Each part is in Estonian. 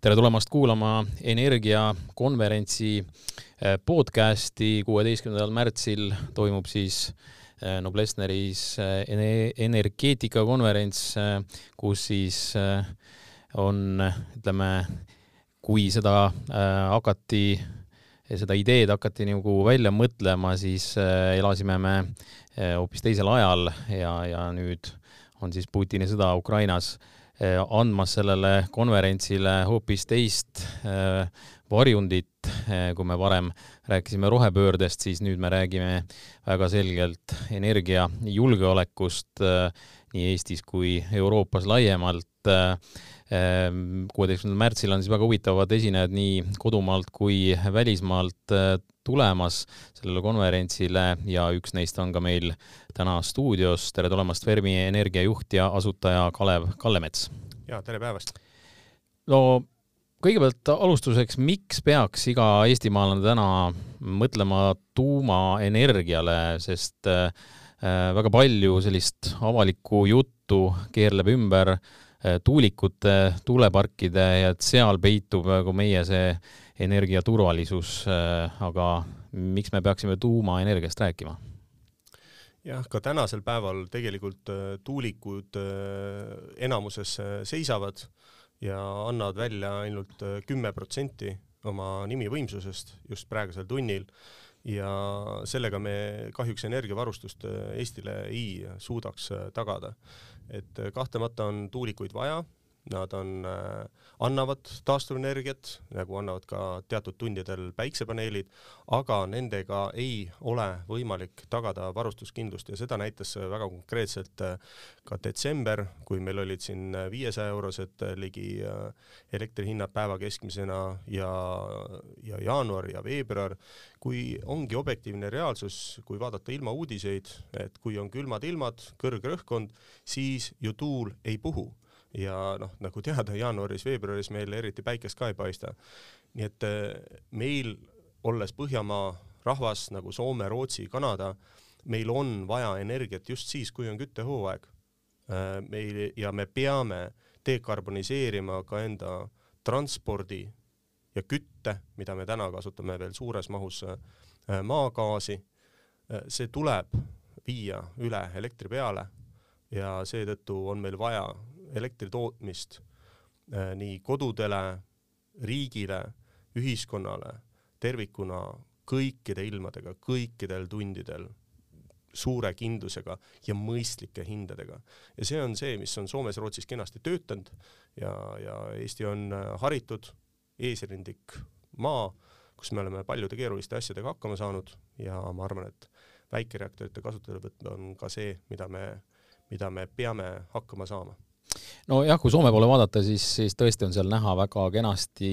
tere tulemast kuulama energiakonverentsi eh, podcasti. kuueteistkümnendal märtsil toimub siis eh, Noblessneris eh, energeetikakonverents, kus siis on, ütleme, kui seda hakati, seda ideed hakati nagu välja mõtlema, siis elasime me hoopis teisel ajal ja, ja nüüd on siis Putini sõda Ukrainas Eh, andmas sellele konverentsile hoopis teist eh, varjundit, eh, kui me varem rääkisime rohepöördest, siis nüüd me räägime väga selgelt energiajulgeolekust nii Eestis kui Euroopas laiemalt. kuueteistkümnendal märtsil on siis väga huvitavad esinejad nii kodumaalt kui välismaalt tulemas sellele konverentsile ja üks neist on ka meil täna stuudios. tere tulemast, Fermi energiajuht ja asutaja Kalev Kallemets. ja tere päevast. no kõigepealt alustuseks, miks peaks iga eestimaalane täna mõtlema tuumaenergiale, sest äh, väga palju sellist avalikku juttu keerleb ümber äh, tuulikute, tuuleparkide ja et seal peitub nagu meie see energiaturvalisus, äh, aga miks me peaksime tuumaenergiast rääkima? jah, ka tänasel päeval tegelikult tuulikud enamuses seisavad ja annavad välja ainult kümme protsenti oma nimivõimsusest just praegusel tunnil ja sellega me kahjuks energiavarustust Eestile ei suudaks tagada. et kahtlemata on tuulikuid vaja Nad on äh,, annavad taastuvenergiat, nagu annavad ka teatud tundidel päiksepaneelid, aga nendega ei ole võimalik tagada varustuskindlust ja seda näitas väga konkreetselt äh, ka detsember, kui meil olid siin viiesaja eurosed äh, ligi elektrihinnad päeva keskmisena ja, ja jaanuar ja veebruar, kui ongi objektiivne reaalsus, kui vaadata ilmauudiseid, et kui on külmad ilmad, kõrge õhkkond, siis ju tuul ei puhu ja noh, nagu teada, jaanuaris-veebruaris meil eriti päikest ka ei paista. nii et äh, meil, olles Põhjamaa rahvas nagu Soome, Rootsi, Kanada, meil on vaja energiat just siis, kui on küttehooaeg. Äh, meil ja me peame dekarboniseerima ka enda transpordi ja kütte, mida me täna kasutame veel suures mahus äh, maagaasi. see tuleb viia üle elektri peale ja seetõttu on meil vaja elektri tootmist äh, nii kodudele, riigile, ühiskonnale tervikuna kõikide ilmadega, kõikidel tundidel suure kindlusega ja mõistlike hindadega. ja see on see, mis on Soomes-Rootsis kenasti töötanud ja, ja Eesti on äh, haritud, eesrindlik maa, kus me oleme paljude keeruliste asjadega hakkama saanud ja ma arvan, et väikereaktorite kasutuselevõtt on ka see, mida me, mida me peame hakkama saama nojah, kui Soome poole vaadata, siis, siis tõesti on seal näha väga kenasti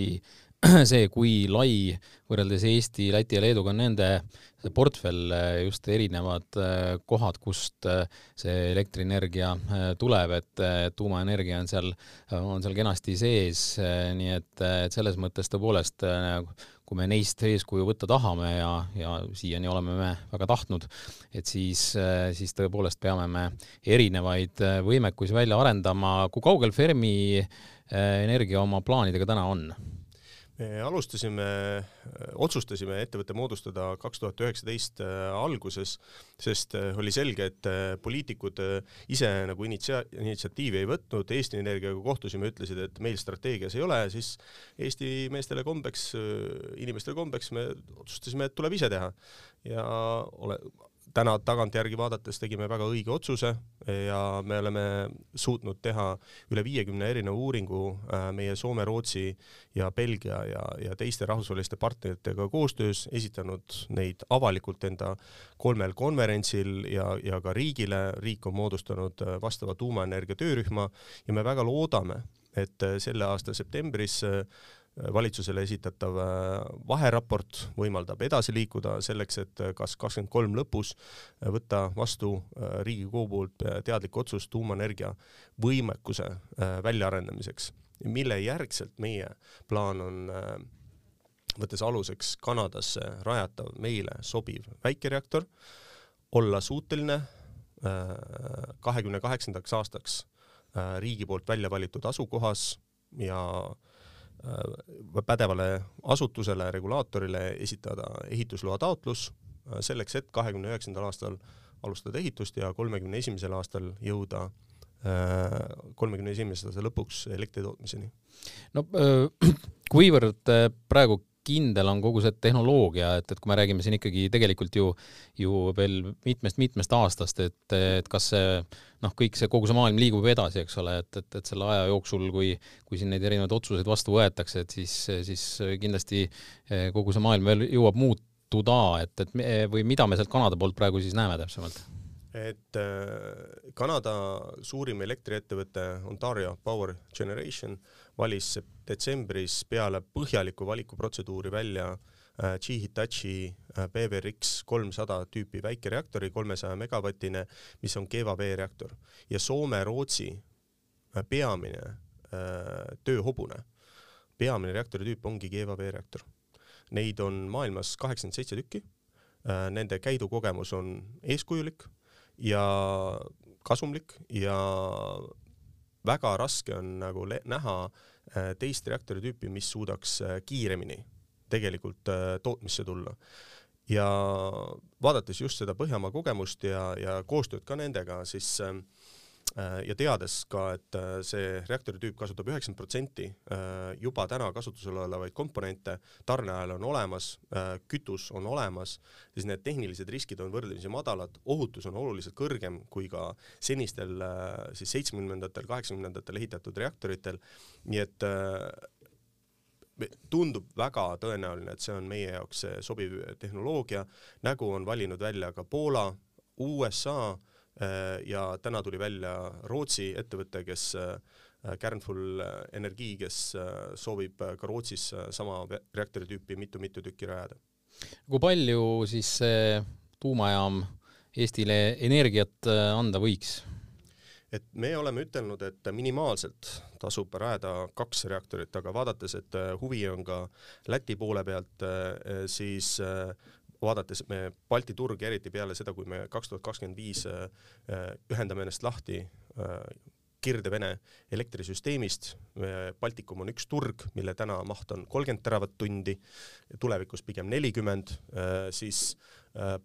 see, kui lai võrreldes Eesti, Läti ja Leeduga on nende see portfell, just erinevad äh, kohad, kust äh, see elektrienergia tuleb, et tuumaenergia on seal, on seal kenasti sees, nii et, et selles mõttes tõepoolest kui me neist eeskuju võtta tahame ja, ja siiani oleme me väga tahtnud, et siis, siis tõepoolest peame me erinevaid võimekusi välja arendama. kui kaugel Fermi Energia oma plaanidega täna on? Me alustasime, otsustasime ettevõtte moodustada kaks tuhat üheksateist äh, alguses, sest äh, oli selge, et äh, poliitikud ise nagu initsia-, initsiatiivi ei võtnud, Eesti Energiaga kohtusime, ütlesid, et meil strateegias ei ole, siis Eesti meestele kombeks, inimestele kombeks me otsustasime, et tuleb ise teha. ja ole, täna tagantjärgi vaadates tegime väga õige otsuse ja me oleme suutnud teha üle viiekümne erineva uuringu äh, meie Soome, Rootsi ja Belgia ja, ja teiste rahvusvaheliste partneritega koostöös, esitanud neid avalikult enda kolmel konverentsil ja, ja ka riigile, riik on moodustanud äh, vastava tuumaenergia töörühma ja me väga loodame, et selle aasta septembris valitsusele esitatav äh, vaheraport võimaldab edasi liikuda selleks, et äh, kas kakskümmend kolm lõpus äh, võtta vastu Riigikogu poolt teadlik otsus tuumaenergia võimekuse väljaarendamiseks, mille järgselt meie plaan on võttes aluseks Kanadasse rajatav meile sobiv väikereaktor, olla suuteline kahekümne kaheksandaks aastaks riigi poolt välja valitud asukohas ja äh, pädevale asutusele, regulaatorile esitada ehitusloa taotlus selleks, et kahekümne üheksandal aastal alustada ehitust ja kolmekümne esimesel aastal jõuda kolmekümne esimese aasta lõpuks elektri tootmiseni. no kuivõrd praegu kindel on kogu see tehnoloogia, et, et kui me räägime siin ikkagi tegelikult ju, ju veel mitmest-mitmest aastast, et, et kas see noh, kõik see, kogu see maailm liigub edasi, eks ole, et, et, et selle aja jooksul, kui, kui siin neid erinevaid otsuseid vastu võetakse, et siis, siis kindlasti eh, kogu see maailm veel jõuab muutuda, et, et või mida me sealt Kanada poolt praegu siis näeme täpsemalt? Et äh, Kanada suurim elektriettevõte Ontario Power Generation valis detsembris peale põhjalikku valikuprotseduuri välja äh, G-Hitachi äh, PVRX kolmsada tüüpi väikereaktori, kolmesaja megavatine, mis on Keva veereaktor ja Soome-Rootsi peamine tööhobune, peamine reaktori tüüp ongi Keva veereaktor. Neid on maailmas kaheksakümmend seitse tükki. Nende käidukogemus on eeskujulik ja kasumlik ja väga raske on nagu näha äh, teist reaktori tüüpi, mis suudaks äh, kiiremini tegelikult äh, tootmisse tulla. ja vaadates just seda Põhjamaa kogemust ja, ja koostööd ka nendega, siis äh, ja teades ka, et äh, see reaktori tüüp kasutab üheksakümmend protsenti äh, juba täna kasutusel olevaid komponente, tarneahel on olemas, kütus on olemas, siis need tehnilised riskid on võrdlemisi madalad, ohutus on oluliselt kõrgem kui ka senistel siis seitsmekümnendatel, kaheksakümnendatel ehitatud reaktoritel, nii et tundub väga tõenäoline, et see on meie jaoks sobiv tehnoloogia, nägu on valinud välja ka Poola, USA Äh, ja täna tuli välja Rootsi ettevõte, kes äh, Energi, kes äh, soovib ka Rootsis sama reaktori tüüpi mitu-mitu tükki rajada. kui palju siis see tuumajaam Eestile energiat anda võiks? et me oleme ütelnud, et minimaalselt tasub rajada kaks reaktorit, aga vaadates, et huvi on ka Läti poole pealt, siis vaadates me Balti turg, eriti peale seda, kui me kaks tuhat kakskümmend viis äh, äh, ühendame ennast lahti äh, Kirde-Vene elektrisüsteemist. Baltikum on üks turg, mille täna maht on kolmkümmend teravatt-tundi, tulevikus pigem nelikümmend, siis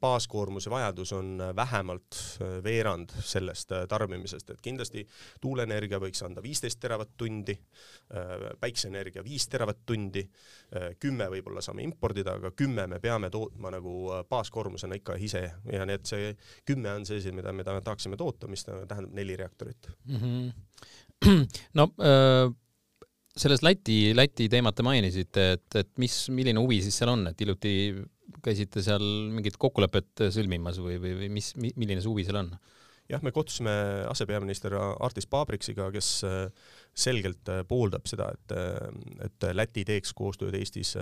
baaskoormuse vajadus on äh, vähemalt äh, veerand sellest tarbimisest, et kindlasti tuuleenergia võiks anda viisteist teravatt-tundi, päikseenergia viis teravatt-tundi, kümme võib-olla saame importida, aga kümme me peame tootma nagu baaskoormusena ikka ise ja nii et see kümme on asi, mida me tahaksime toota, mis tähendab neli reaktorit mm. -hmm. no äh selles Läti, Läti teemat te mainisite, et, et mis, milline huvi siis seal on, et hiljuti käisite seal mingit kokkulepet sõlmimas või, või, või mis, milline see huvi seal on? jah, me kohtusime asepeaminister Artis Pabriksiga, kes äh, selgelt äh, pooldab seda, et, äh, et Läti teeks koostööd Eestis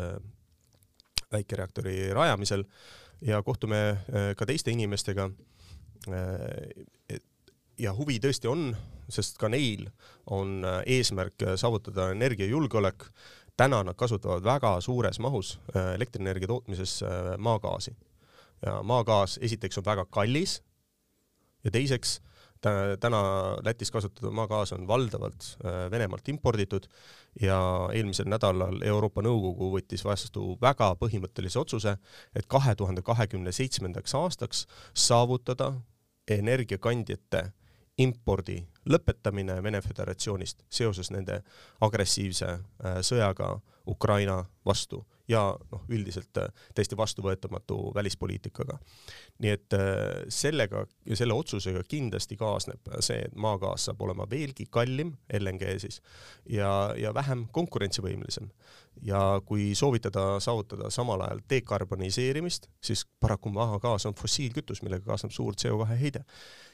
väikereaktori rajamisel ja kohtume ka teiste inimestega. ja huvi tõesti on, sest ka neil on eesmärk saavutada energiajulgeolek täna nad kasutavad väga suures mahus äh, elektrienergia tootmises äh, maagaasi. ja maagaas esiteks on väga kallis ja teiseks täna Lätis kasutatud maagaas on valdavalt äh, Venemaalt imporditud ja eelmisel nädalal Euroopa Nõukogu võttis vastu väga põhimõttelise otsuse, et kahe tuhande kahekümne seitsmendaks aastaks saavutada energiakandjate impordi lõpetamine Vene Föderatsioonist seoses nende agressiivse äh, sõjaga Ukraina vastu ja noh, üldiselt äh, täiesti vastuvõetamatu välispoliitikaga. nii et äh, sellega ja selle otsusega kindlasti kaasneb see, et maagaas saab olema veelgi kallim, LNG siis, ja, ja vähem konkurentsivõimelisem. ja kui soovitada saavutada samal ajal dekarboniseerimist, siis paraku maagaas on fossiilkütus, millega kaasneb suur CO2 heide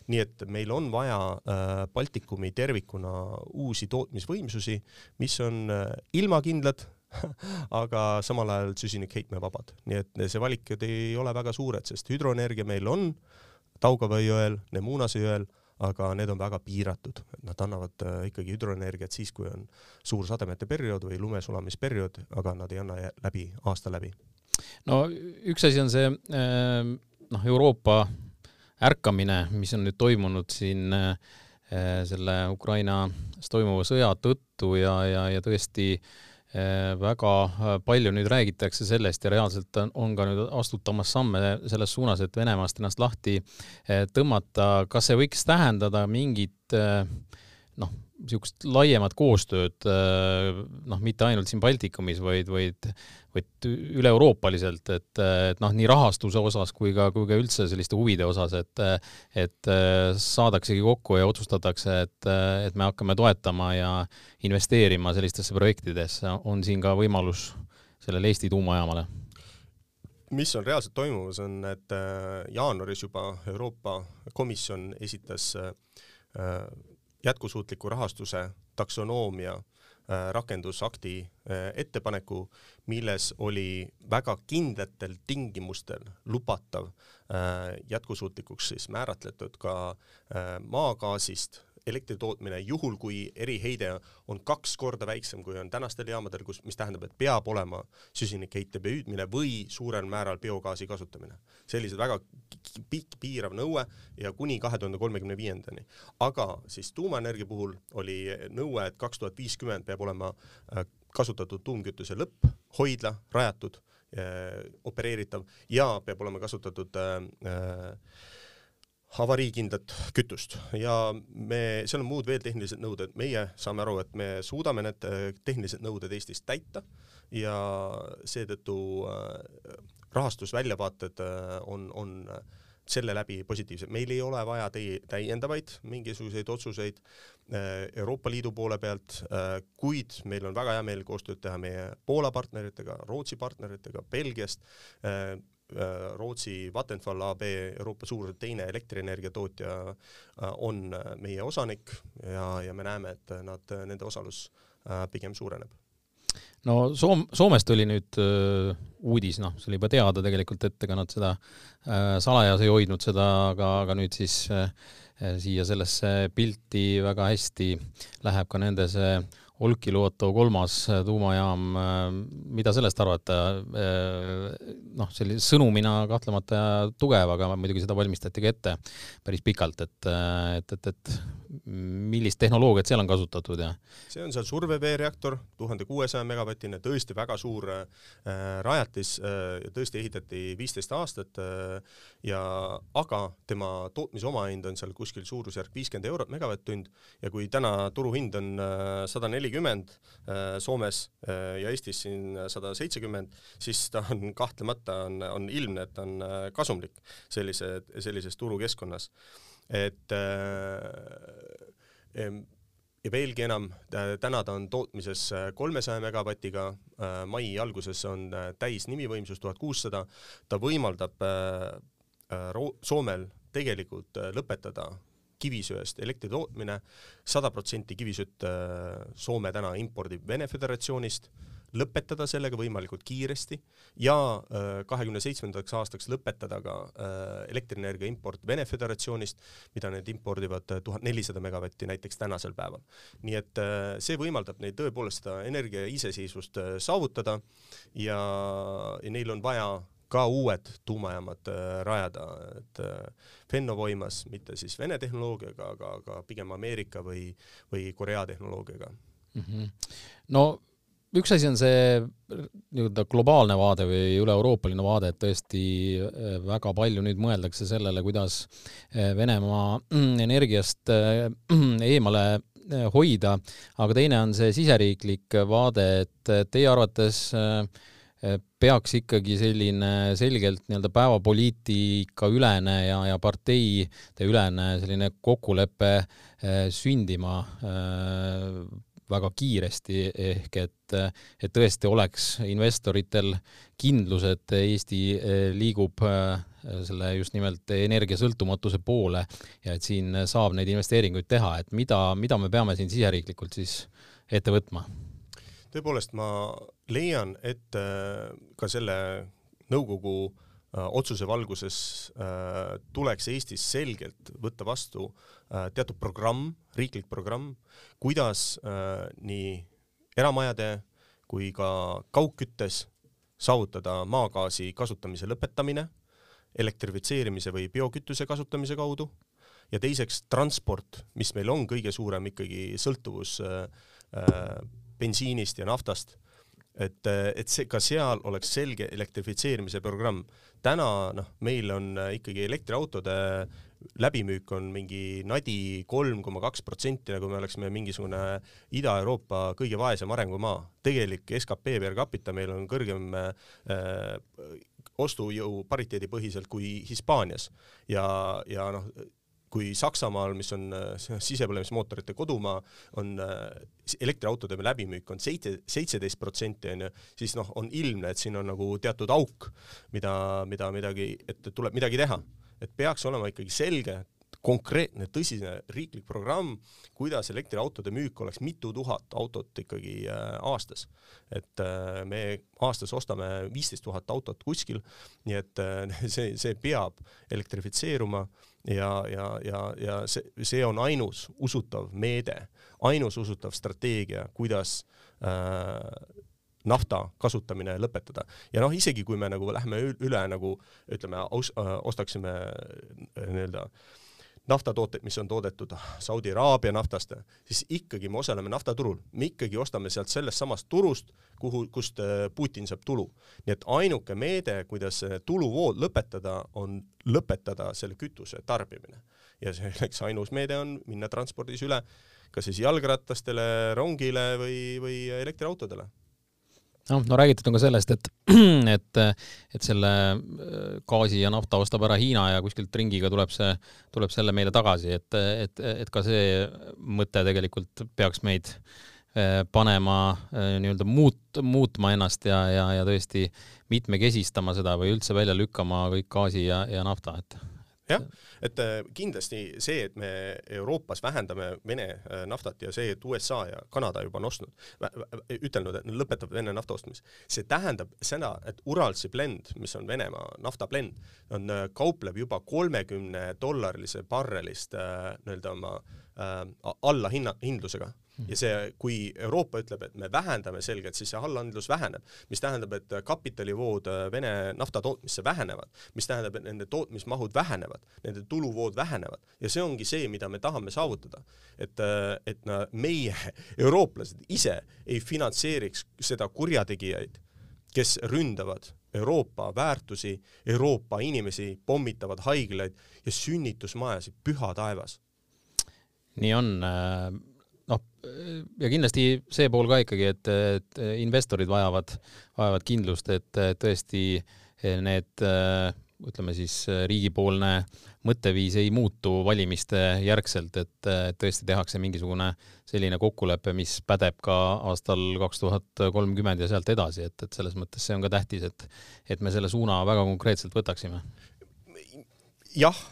nii et meil on vaja äh, Baltikumi tervikuna uusi tootmisvõimsusi, mis on ilmakindlad aga samal ajal süsinikheitmevabad, nii et see valikud ei ole väga suured, sest hüdroenergia meil on Taugava jõel, Nemunase jõel, aga need on väga piiratud, nad annavad äh, ikkagi hüdroenergiat siis, kui on suur sademete periood või lumesulamisperiood, aga nad ei anna läbi, aasta läbi. no üks asi on see äh, noh, Euroopa ärkamine, mis on nüüd toimunud siin äh, selle Ukrainas toimuva sõja tõttu ja, ja, ja tõesti väga palju nüüd räägitakse sellest ja reaalselt on, ka nüüd astutamas samme selles suunas, et Venemaast ennast lahti tõmmata. kas see võiks tähendada mingit noh, niisugust laiemat koostööd noh, mitte ainult siin Baltikumis, vaid, vaid, vaid üle-euroopaliselt, et, et noh, nii rahastuse osas kui ka, kui ka üldse selliste huvide osas, et et saadaksegi kokku ja otsustatakse, et, et me hakkame toetama ja investeerima sellistesse projektidesse, on siin ka võimalus sellele Eesti tuumajaamale mis on reaalselt toimumas, on, et jaanuaris juba Euroopa Komisjon esitas jätkusuutliku rahastuse taksonoomia äh, rakendusakti äh, ettepaneku, milles oli väga kindlatel tingimustel lubatav äh, jätkusuutlikuks siis määratletud ka maagaasist elektri tootmine juhul, kui eriheide on kaks korda väiksem, kui on tänastel jaamadel, kus, mis tähendab, et peab olema süsinikheite püüdmine või suurel määral biogaasi kasutamine. sellised väga pikk piirav nõue ja kuni kahe tuhande kolmekümne viiendani. aga siis tuumaenergia puhul oli nõue, et kaks tuhat viiskümmend peab olema äh, kasutatud tuumkütuse lõpp, hoidla rajatud, äh, opereeritav ja peab olema kasutatud äh, äh avariikindlat kütust. Ja me, seal on muud veel tehnilised nõuded, meie saame aru, et me suudame need äh, tehnilised nõuded Eestis täita ja seetõttu äh, rahastusväljavaated äh, on, on selle läbi positiivsed, meil ei ole vaja teie täiendavaid mingisuguseid otsuseid Euroopa Liidu poole pealt, kuid meil on väga hea meel koostööd teha meie Poola partneritega, Rootsi partneritega, Belgiast, Rootsi Vattenfall AB, Euroopa suur teine elektrienergia tootja, äh, on äh, meie osanik ja, ja me näeme, et nad, nende osalus pigem suureneb. No Soom-, Soomest oli nüüd öö, uudis, noh, see oli juba teada tegelikult, et ega nad seda äh, salajas ei hoidnud seda, aga, aga nüüd siis äh, siia sellesse pilti väga hästi läheb ka nende see Olkiluoto kolmas äh, tuumajaam, äh, mida sellest arvata? Äh, noh, sellise sõnumina kahtlemata tugev, aga muidugi seda valmistati ka ette päris pikalt, et, et, et, et millist tehnoloogiat seal on kasutatud ja? see on seal surveveereaktor, tuhande kuuesaja megavatine, tõesti väga suur äh, rajatis äh,, tõesti ehitati viisteist aastat äh, ja aga tema tootmise omahind on seal kuskil suurusjärk viiskümmend eurot megavatt-tund ja kui täna turuhind on sada nelikümmend Soomes äh, ja Eestis siin sada seitsekümmend, siis ta on kahtlemata on, on ilmne, et ta on äh, kasumlik sellise, sellises turukeskkonnas et äh, ja veelgi enam, täna ta on tootmises äh, kolmesaja megavatiga, äh, mai alguses on täis nimivõimsus tuhat kuussada, ta võimaldab Soomel tegelikult lõpetada kivisöest elektri tootmine, sada protsenti kivisütt Soome täna impordib Vene Föderatsioonist lõpetada sellega võimalikult kiiresti ja äh, kahekümne seitsmendaks aastaks lõpetada ka äh, elektrienergia import Vene Föderatsioonist, mida need impordivad äh, tuhat nelisada megavatti näiteks tänasel päeval. nii et see võimaldab neil tõepoolest seda energia iseseisvust saavutada ja, ja neil on vaja ka uued tuumajaamad rajada, et Fennovoimas, mitte siis Vene tehnoloogiaga, aga, aga pigem Ameerika või, või Korea tehnoloogiaga mm. -hmm. no üks asi on see nii-öelda globaalne vaade või üle-euroopaline vaade, et tõesti äh, väga palju nüüd mõeldakse sellele, kuidas äh, Venemaa mm, energiast äh, eemale hoida, aga teine on see siseriiklik vaade, et teie arvates peaks ikkagi selline selgelt nii-öelda päevapoliitika ülene ja, ja parteide ülene selline kokkulepe sündima väga kiiresti, ehk et, et tõesti oleks investoritel kindlus, et Eesti eh, liigub eh, selle just nimelt energiasõltumatuse poole ja et siin saab neid investeeringuid teha, et mida, mida me peame siin siseriiklikult siis ette võtma? tõepoolest, ma leian, et eh, ka selle nõukogu otsuse valguses tuleks Eestis selgelt võtta vastu teatud programm, riiklik programm, kuidas äh, nii eramajade kui ka kaugküttes saavutada maagaasi kasutamise lõpetamine elektrifitseerimise või biokütuse kasutamise kaudu ja teiseks transport, mis meil on kõige suurem ikkagi sõltuvus äh, äh bensiinist ja naftast et, et see ka seal oleks selge elektrifitseerimise programm. täna noh, meil on ikkagi elektriautode läbimüük on mingi nadi kolm koma kaks protsenti, nagu me oleksime mingisugune Ida-Euroopa kõige vaesem arengumaa. tegelik skp per capita meil on kõrgem äh, ostujõu pariteedipõhiselt kui Hispaanias ja, ja noh, kui Saksamaal, mis on äh, sisepõlemismootorite kodumaa, on äh, elektriautode läbimüük on seitse, seitseteist protsenti onju, siis noh, on ilmne, et siin on nagu teatud auk, mida, mida midagi, et tuleb midagi teha. Et peaks olema ikkagi selge, konkreetne tõsine riiklik programm, kuidas elektriautode müük oleks mitu tuhat autot ikkagi äh, aastas. et äh, me aastas ostame viisteist tuhat autot kuskil, nii et äh, see, see peab elektrifitseeruma ja, ja, ja, ja see, see on ainus usutav meede, ainus usutav strateegia, kuidas äh, nafta kasutamine lõpetada. ja noh, isegi kui me nagu läheme üle nagu ütleme, ostaksime nii-öelda äh, naftatooteid, mis on toodetud Saudi Araabia naftast, siis ikkagi me osaleme naftaturul, me ikkagi ostame sealt sellest samast turust, kuhu, kust äh, Putin saab tulu. nii et ainuke meede, kuidas tuluvood lõpetada, on lõpetada selle kütuse tarbimine. ja selleks ainus meede on minna transpordis üle kas siis jalgratastele, rongile või, või elektriautodele noh, no räägitud on ka sellest, et, et, et selle äh, gaasi ja nafta ostab ära Hiina ja kuskilt ringiga tuleb see, tuleb selle meile tagasi, et, et, et ka see mõte tegelikult peaks meid äh, panema äh, nii-öelda muut-, muutma ennast ja, ja, ja tõesti mitmekesistama seda või üldse välja lükkama kõik gaasi ja, ja nafta, et jah, et äh, kindlasti see, et me Euroopas vähendame Vene äh, naftat ja see, et USA ja Kanada juba on ostnud, ütelnud, et lõpetab Vene nafta ostmist, see tähendab seda, et Uralsi blend, mis on Venemaa nafta blend, on, äh, kaupleb juba kolmekümne dollarilise barrelist nii-öelda oma äh, alla hinna, hindlusega ja see, kui Euroopa ütleb, et me vähendame selgelt, siis see allahindlus väheneb, mis tähendab, et kapitalivood äh, Vene nafta tootmisse vähenevad, mis tähendab, et nende tootmismahud vähenevad, nende tuluvood vähenevad ja see ongi see, mida me tahame saavutada. et, äh, et meie, eurooplased ise ei finantseeriks seda kurjategijaid, kes ründavad Euroopa väärtusi, Euroopa inimesi, pommitavad haiglaid ja sünnitusmajasid, püha taevas. nii on äh ja kindlasti see pool ka ikkagi, et, et investorid vajavad, vajavad kindlust, et tõesti need ütleme siis riigipoolne mõtteviis ei muutu valimiste järgselt, et tõesti tehakse mingisugune selline kokkulepe, mis pädeb ka aastal kaks tuhat kolmkümmend ja sealt edasi, et, et selles mõttes see on ka tähtis, et, et me selle suuna väga konkreetselt võtaksime. jah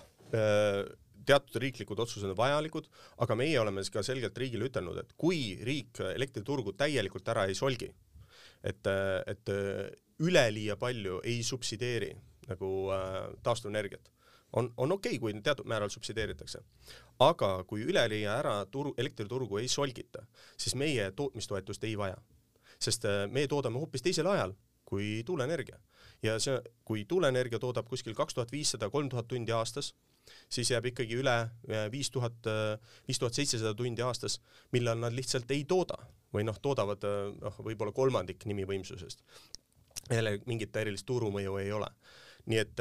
teatud riiklikud otsused on vajalikud, aga meie oleme ka selgelt riigile ütelnud, et kui riik elektriturgu täielikult ära ei solgi, et, et üleliia palju ei subsideeri nagu äh, taastuvenergiat, on, on okei okay,, kui teatud määral subsideeritakse. aga kui üleliia ära turu, elektriturgu ei solgita, siis meie tootmistoetust ei vaja. sest äh, me toodame hoopis teisel ajal kui tuuleenergia. ja see, kui tuuleenergia toodab kuskil kaks tuhat viissada, kolm tuhat tundi aastas, siis jääb ikkagi üle äh, viis tuhat, äh, viis tuhat seitsesada tundi aastas, millal nad lihtsalt ei tooda või noh, toodavad äh, noh, võib-olla kolmandik nimivõimsusest. jälle mingit erilist turumõju ei ole. nii et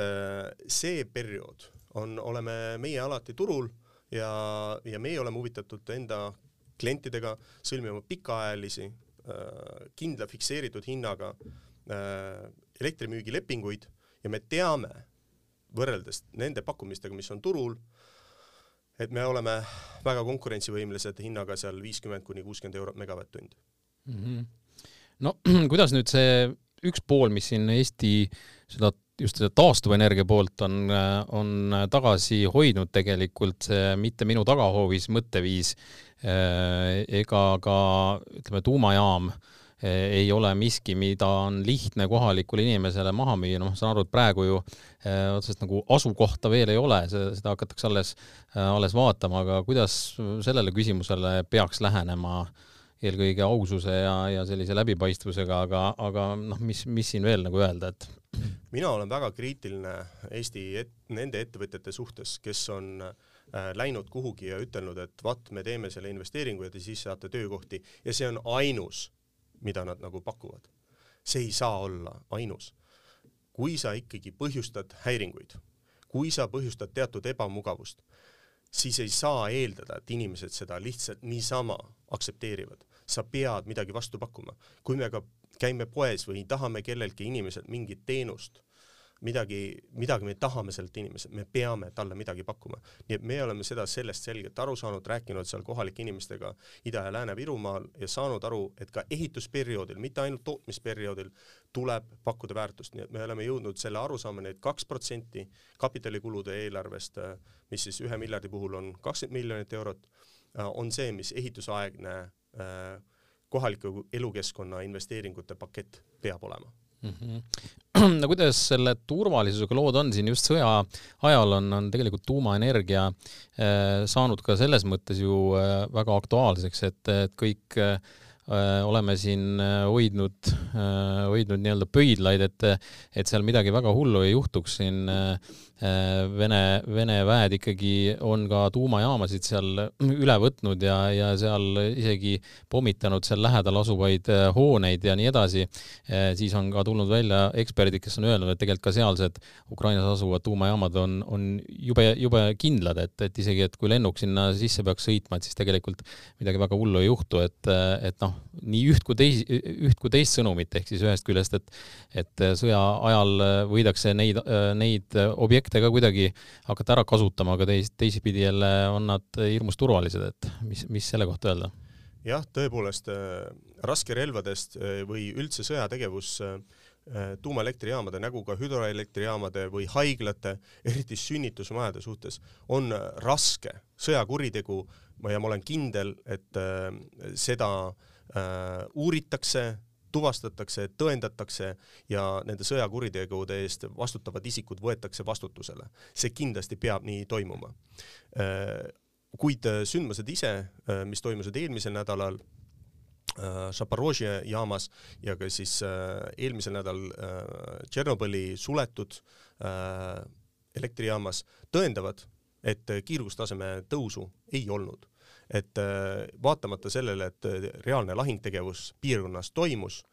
see periood on, oleme meie alati turul ja, ja meie oleme huvitatud enda klientidega sõlmima pikaajalisi, kindla fikseeritud hinnaga elektrimüügilepinguid ja me teame, võrreldes nende pakkumistega, mis on turul, et me oleme väga konkurentsivõimelised hinnaga seal viiskümmend kuni kuuskümmend eurot megavatt-tund mm. -hmm. no kuidas nüüd see üks pool, mis siin Eesti seda just seda taastuvenergia poolt on, on tagasi hoidnud tegelikult see mitte minu tagahoovis mõtteviis eh, ega ka ütleme, tuumajaam äh, ei ole miski, mida on lihtne kohalikule inimesele maha müüa, noh, ma saan aru, et praegu ju eh, otseselt nagu asukohta veel ei ole, seda hakatakse alles, eh, alles vaatama, aga kuidas sellele küsimusele peaks lähenema eelkõige aususe ja, ja sellise läbipaistvusega, aga, aga noh, mis, mis siin veel nagu öelda, et mina olen väga kriitiline Eesti et, nende ettevõtjate suhtes, kes on äh, läinud kuhugi ja ütelnud, et vaat, me teeme selle investeeringu ja te siis saate töökohti. Ja see on ainus mida nad nagu pakuvad. see ei saa olla ainus. kui sa ikkagi põhjustad häiringuid, kui sa põhjustad teatud ebamugavust, siis ei saa eeldada, et inimesed seda lihtsalt niisama aktsepteerivad. sa pead midagi vastu pakkuma. kui me ka käime poes või tahame kelleltki inimeselt mingit teenust midagi, midagi me tahame sellelt inimeselt, me peame talle midagi pakkuma. nii et me oleme seda sellest selgelt aru saanud, rääkinud seal kohalike inimestega Ida- ja Lääne-Virumaal ja saanud aru, et ka ehitusperioodil, mitte ainult tootmisperioodil, tuleb pakkuda väärtust, nii et me oleme jõudnud selle arusaamani, et kaks protsenti kapitalikulude eelarvest, mis siis ühe miljardi puhul on kakskümmend miljonit eurot, on see, mis ehitusaegne kohaliku elukeskkonna investeeringute pakett peab olema mm. -hmm. no kuidas selle turvalisusega lood on siin just sõja ajal on, on tegelikult tuumaenergia äh, saanud ka selles mõttes ju äh, väga aktuaalseks, et, et kõik äh, oleme siin hoidnud, hoidnud nii-öelda pöidlaid, et, et seal midagi väga hullu ei juhtuks. Siin Äh, Vene, Vene väed ikkagi on ka tuumajaamasid seal üle võtnud ja, ja seal isegi pommitanud seal lähedal asuvaid äh, hooneid ja nii edasi, äh, siis on ka tulnud välja eksperdid, kes on öelnud, et tegelikult ka sealsed Ukrainas asuvad tuumajaamad on, on jube, jube kindlad, et, et isegi, et kui lennuk sinna sisse peaks sõitma, et siis tegelikult midagi väga hullu ei juhtu, et, et noh, nii üht kui teis-, üht kui teist sõnumit, ehk siis ühest küljest, et et sõja ajal võidakse neid, neid objekte ka kuidagi hakata ära kasutama, aga teis-, teisipidi jälle on nad hirmus turvalised, et mis, mis selle kohta öelda? jah, tõepoolest äh, raskerelvadest äh, või üldse sõjategevus äh, tuumaelektrijaamade nagu ka hüdroelektrijaamade või haiglate, eriti sünnitusmajade suhtes on raske sõjakuritegu ja ma olen kindel, et seda uuritakse tuvastatakse, tõendatakse ja nende sõjakuritegude eest vastutavad isikud võetakse vastutusele. see kindlasti peab nii toimuma. Äh, kuid äh, sündmused ise, äh, mis toimusid eelmisel nädalal Zaporožje jaamas ja ka siis eelmisel nädalal Tšernobõli suletud elektrijaamas tõendavad, et kiirgustaseme tõusu ei olnud et äh, vaatamata sellele, et äh, reaalne lahingtegevus piirkonnas toimus,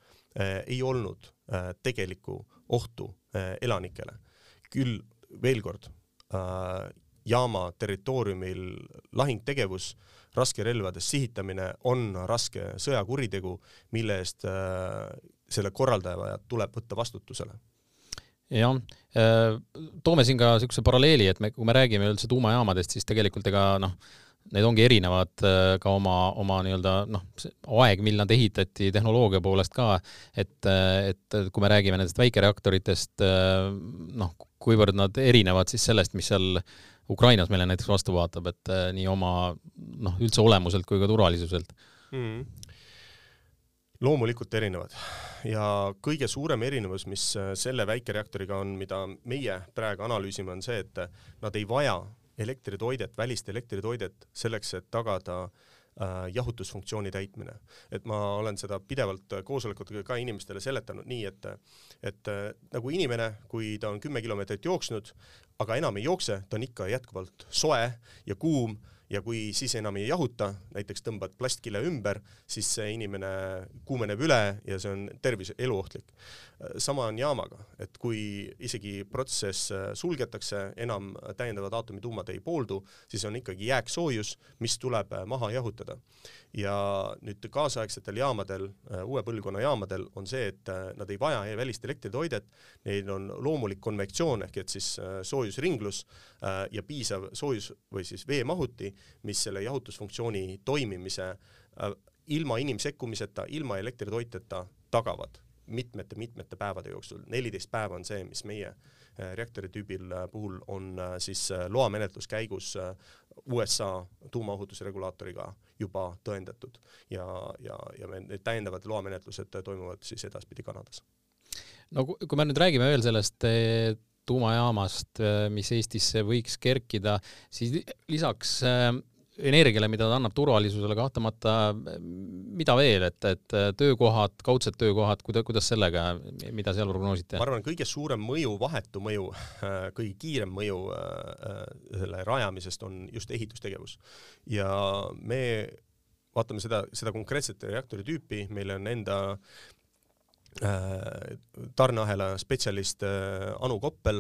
äh, ei olnud tegelikku ohtu elanikele. küll veel kord, jaama territooriumil lahingtegevus, raskerelvades sihitamine on raske sõjakuritegu, mille eest selle korraldajad tuleb võtta vastutusele jah, toome siin ka niisuguse paralleeli, et me, kui me räägime üldse tuumajaamadest, siis tegelikult ega noh, need ongi erinevad äh, ka oma, oma nii-öelda noh, aeg, mil nad ehitati tehnoloogia poolest ka, et, äh, et kui me räägime nendest väikereaktoritest, äh, noh, kuivõrd nad erinevad siis sellest, mis seal Ukrainas meile näiteks vastu vaatab, et nii oma noh, üldse olemuselt kui ka turvalisuselt. Mm. loomulikult erinevad. Ja kõige suurem erinevus, mis selle väikereaktoriga on, mida meie praegu analüüsime, on see, et nad ei vaja elektritoidet, välist elektritoidet selleks, et tagada äh, jahutusfunktsiooni täitmine. et ma olen seda pidevalt koosolekutega ka inimestele seletanud nii, et et äh, nagu inimene, kui ta on kümme kilomeetrit jooksnud, aga enam ei jookse, ta on ikka jätkuvalt soe ja kuum ja kui siis enam ei jahuta, näiteks tõmbad plastkile ümber, siis see inimene kuumeneb üle ja see on tervise, eluohtlik. sama on jaamaga, et kui isegi protsess sulgetakse, enam täiendavad aatomituumad ei pooldu, siis on ikkagi jääksoojus, mis tuleb maha jahutada. ja nüüd kaasaegsetel jaamadel, uue põlvkonna jaamadel on see, et nad ei vaja välist elektritoidet, neil on loomulik konvektsioon ehk et siis soojusringlus ja piisav soojus või siis veemahuti mis selle jahutusfunktsiooni toimimise äh, ilma inimsekkumiseta, ilma elektritoiteta tagavad mitmete-mitmete päevade jooksul. neliteist päeva on see, mis meie äh, reaktori tüübil äh, puhul on siis loamenetlus käigus USA tuumaohutusregulaatoriga juba tõendatud ja, ja, ja need täiendavad loamenetlused toimuvad siis edaspidi Kanadas. no kui me nüüd räägime veel sellest tuumajaamast, mis Eestisse võiks kerkida, siis lisaks energiale, mida ta annab turvalisusele kahtlemata, mida veel, et, et töökohad, kaudsed töökohad, kuida-, kuidas sellega, mida seal prognoosite? ma arvan, kõige suurem mõju, vahetu mõju, kõige kiirem mõju äh, selle rajamisest on just ehitustegevus. ja me vaatame seda, seda konkreetset reaktori tüüpi, meil on enda tarneahela spetsialist Anu Koppel,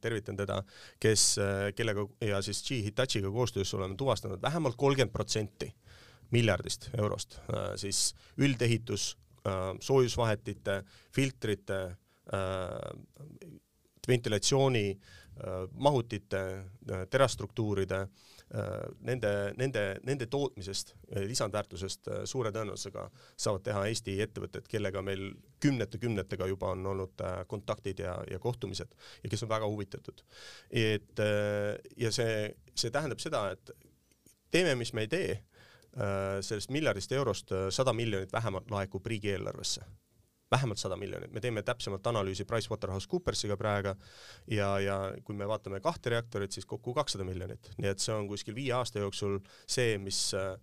tervitan teda, kes, kellega ja siis G Hitachiga koostöös oleme tuvastanud vähemalt kolmkümmend protsenti miljardist eurost siis üldehitus, soojusvahetite, filtrite, ventilatsiooni, mahutite, terastruktuuride Äh, nende, nende, nende tootmisest, äh, lisandväärtusest äh, suure tõenäosusega saavad teha Eesti ettevõtted, kellega meil kümnete-kümnetega juba on olnud kontaktid ja, ja kohtumised ja kes on väga huvitatud. et ja see, see tähendab seda, et teeme, mis me ei tee, sellest miljardist eurost sada miljonit vähemalt laekub riigieelarvesse vähemalt sada miljonit, me teeme täpsemalt analüüsi PricewaterhouseCoopersiga praegu ja, ja kui me vaatame kahte reaktorit, siis kokku kakssada miljonit, nii et see on kuskil viie aasta jooksul see, mis äh,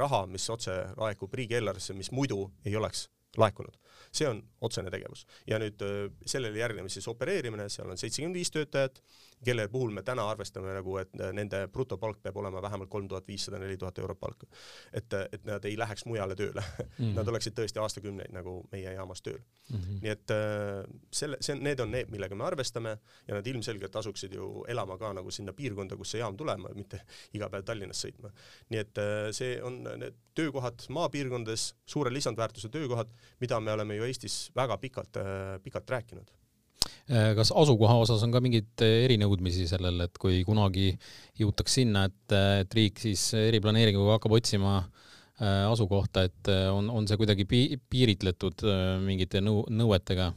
raha, mis otse laekub riigieelarvesse, mis muidu ei oleks laekunud. see on otsene tegevus. Ja nüüd äh, sellele järgneb siis opereerimine, seal on seitsekümmend viis töötajat, kelle puhul me täna arvestame nagu, et nende brutopalk peab olema vähemalt kolm tuhat viissada, neli tuhat eurot palka. et, et nad ei läheks mujale tööle mm, -hmm. nad oleksid tõesti aastakümneid nagu meie jaamas tööl mm. -hmm. nii et äh, selle, see need on need, millega me arvestame ja nad ilmselgelt asuksid ju elama ka nagu sinna piirkonda, kus see jaam tulema, mitte iga päev Tallinnas sõitma. nii et äh, see on need töökohad maapiirkondades, suure lisandväärtuse töökohad, mida me oleme ju Eestis väga pikalt, äh, pikalt rääkinud Äh, kas asukoha osas on ka mingeid äh, erinõudmisi sellel, et kui kunagi jõutaks sinna, et, äh, et riik siis eriplaneeringuga hakkab otsima asukohta, et on, on see kuidagi pi-, piiritletud mingite nõu-, nõuetega?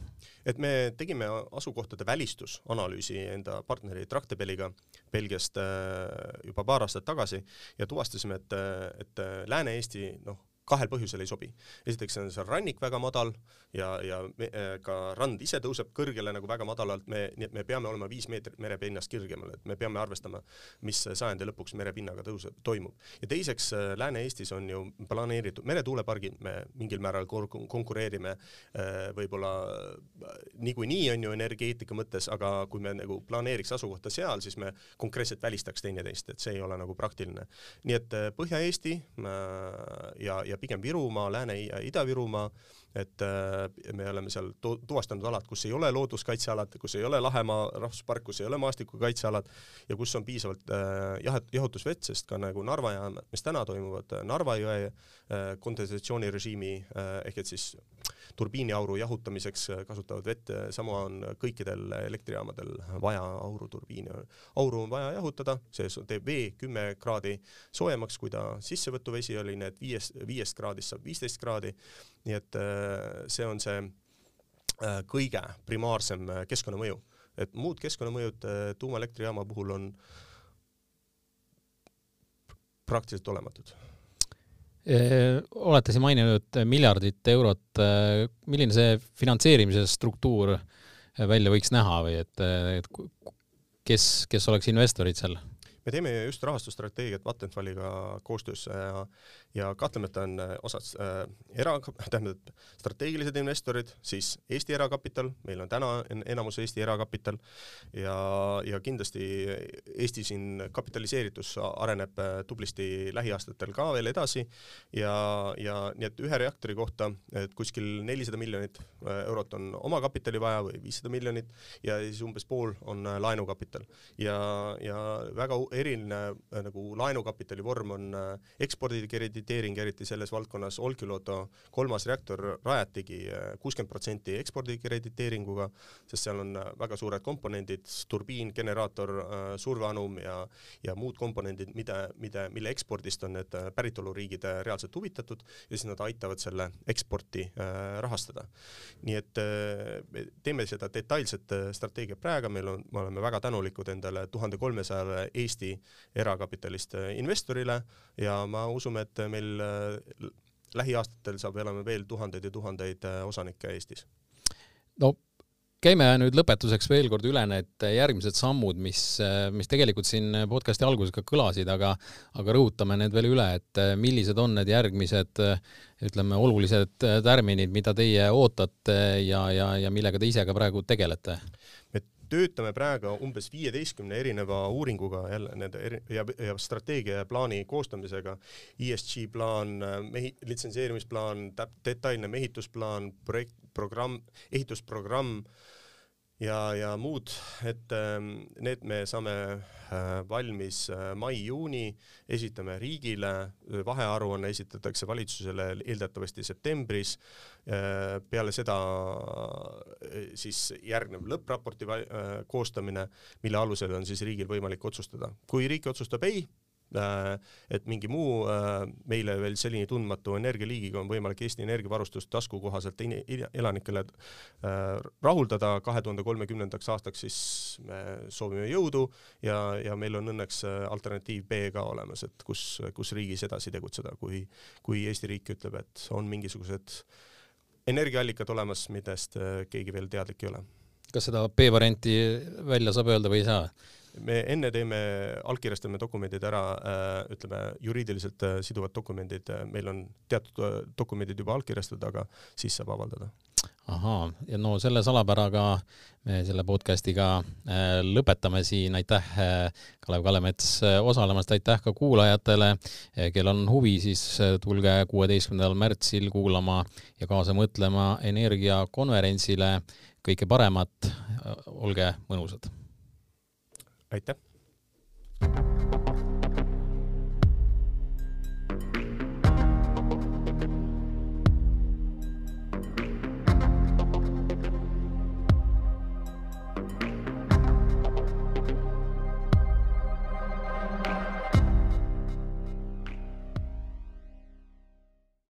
et me tegime asukohtade välistusanalüüsi enda partneri Tractebeliga Belgiast juba paar aastat tagasi ja tuvastasime, et, et Lääne-Eesti noh, kahel põhjusel ei sobi. esiteks on seal rannik väga madal ja, ja me, äh, ka rand ise tõuseb kõrgele nagu väga madalalt, me, nii et me peame olema viis meetrit merepinnast kõrgemal, et me peame arvestama, mis sajandi lõpuks merepinnaga tõuseb, toimub. ja teiseks, äh, Lääne-Eestis on ju planeeritud meretuulepargid, me mingil määral konkureerime äh, võib-olla niikuinii on ju energeetika mõttes, aga kui me nagu planeeriks asukohta seal, siis me konkreetselt välistaks teineteist, et see ei ole nagu praktiline. nii et Põhja-Eesti ja, ja pigem Virumaa, Lääne- ja Ida-Virumaa, et äh, me oleme seal tuvastanud alad, kus ei ole looduskaitsealad, kus ei ole Lahemaa rahvuspark, kus ei ole maastikukaitsealad ja kus on piisavalt äh, jahet-, jahutusvett, sest ka nagu Narva jaam, mis täna toimuvad äh, Narva jõe kondensatsioonirežiimi ehk et siis turbiiniauru jahutamiseks kasutavad vett, sama on kõikidel elektrijaamadel vaja auruturbiini. auru on vaja jahutada, see teeb vee kümme kraadi soojemaks, kui ta sissevõtuvesi oli, need viiest, viiest kraadist saab viisteist kraadi nii et äh, see on see äh, kõige primaarsem äh, keskkonnamõju, et muud keskkonnamõjud tuumaelektrijaama puhul on praktiliselt olematud olete siin maininud miljardit eurot, milline see finantseerimise struktuur välja võiks näha või et, et kes, kes oleks investorid seal? me teeme just rahastusstrateegiat Vattenfalliga koostöös ja, ja kahtlemata on äh, osad äh, era, tähendab strateegilised investorid, siis Eesti erakapital, meil on täna enamus Eesti erakapital ja, ja kindlasti Eesti siin kapitaliseeritus areneb äh, tublisti lähiaastatel ka veel edasi ja, ja nii et ühe reaktori kohta, et kuskil nelisada miljonit äh, eurot on omakapitali vaja või viissada miljonit ja siis umbes pool on laenukapital. Ja, ja väga eriline nagu laenukapitali vorm on äh, ekspordikrediteering, eriti selles valdkonnas Olkiluoto kolmas reaktor rajatigi äh, kuuskümmend protsenti ekspordikrediteeringuga, sest seal on väga suured komponendid, turbiin, generaator, surveanum ja, ja muud komponendid, mida, mida, mille ekspordist on need päritoluriigid reaalselt huvitatud ja siis nad aitavad selle eksporti rahastada. nii et me teeme seda detailset strateegiat praegu, meil on, me oleme väga tänulikud endale tuhande kolmesajale Eesti erakapitalist investorile ja ma usume, et meil äh, lähiaastatel saab olema veel tuhandeid ja tuhandeid äh, osanikke Eestis. no käime nüüd lõpetuseks veel kord üle need järgmised sammud, mis, mis tegelikult siin podcasti alguses ka kõlasid, aga, aga rõhutame need veel üle, et millised on need järgmised, ütleme, olulised tärminid, mida teie ootate ja, ja, ja millega te ise ka praegu tegelete? Töötame praegu umbes viieteistkümne erineva uuringuga jälle nende eri- ja, ja strateegia ja plaani koostamisega. ESG plaan, mehi-, litsenseerimisplaan, täp-, detailne mehitusplaan, projekt, programm, ehitusprogramm ja, ja muud, et ähm, need me saame äh, valmis äh, mai-juuni, esitame riigile, vahearuanne esitatakse valitsusele eeldatavasti septembris. Äh, peale seda siis järgneb lõppraporti koostamine, mille alusel on siis riigil võimalik otsustada. kui riik otsustab ei, Äh, et mingi muu äh, meile veel selline tundmatu energialiigiga on võimalik Eesti energiavarustust taskukohaselt elanikele äh, rahuldada kahe tuhande kolmekümnendaks aastaks, siis me soovime jõudu ja, ja meil on õnneks alternatiiv B ka olemas, et kus, kus riigis edasi tegutseda, kui, kui Eesti riik ütleb, et on mingisugused energiaallikad olemas, millest keegi veel teadlik ei ole. kas seda B-varianti välja saab öelda või ei saa? Me enne teeme, allkirjastame dokumendid ära, äh, ütleme juriidiliselt äh, siduvad dokumendid, äh, meil on teatud dokumendid juba allkirjastatud, aga siis saab avaldada. ahaa, ja no selle salapäraga me selle podcast'iga lõpetame siin, aitäh Kalev Kalemets osalemast, aitäh ka kuulajatele, kel on huvi, siis tulge kuueteistkümnendal märtsil kuulama ja kaasa mõtlema energiakonverentsile, kõike paremat, olge mõnusad aitäh!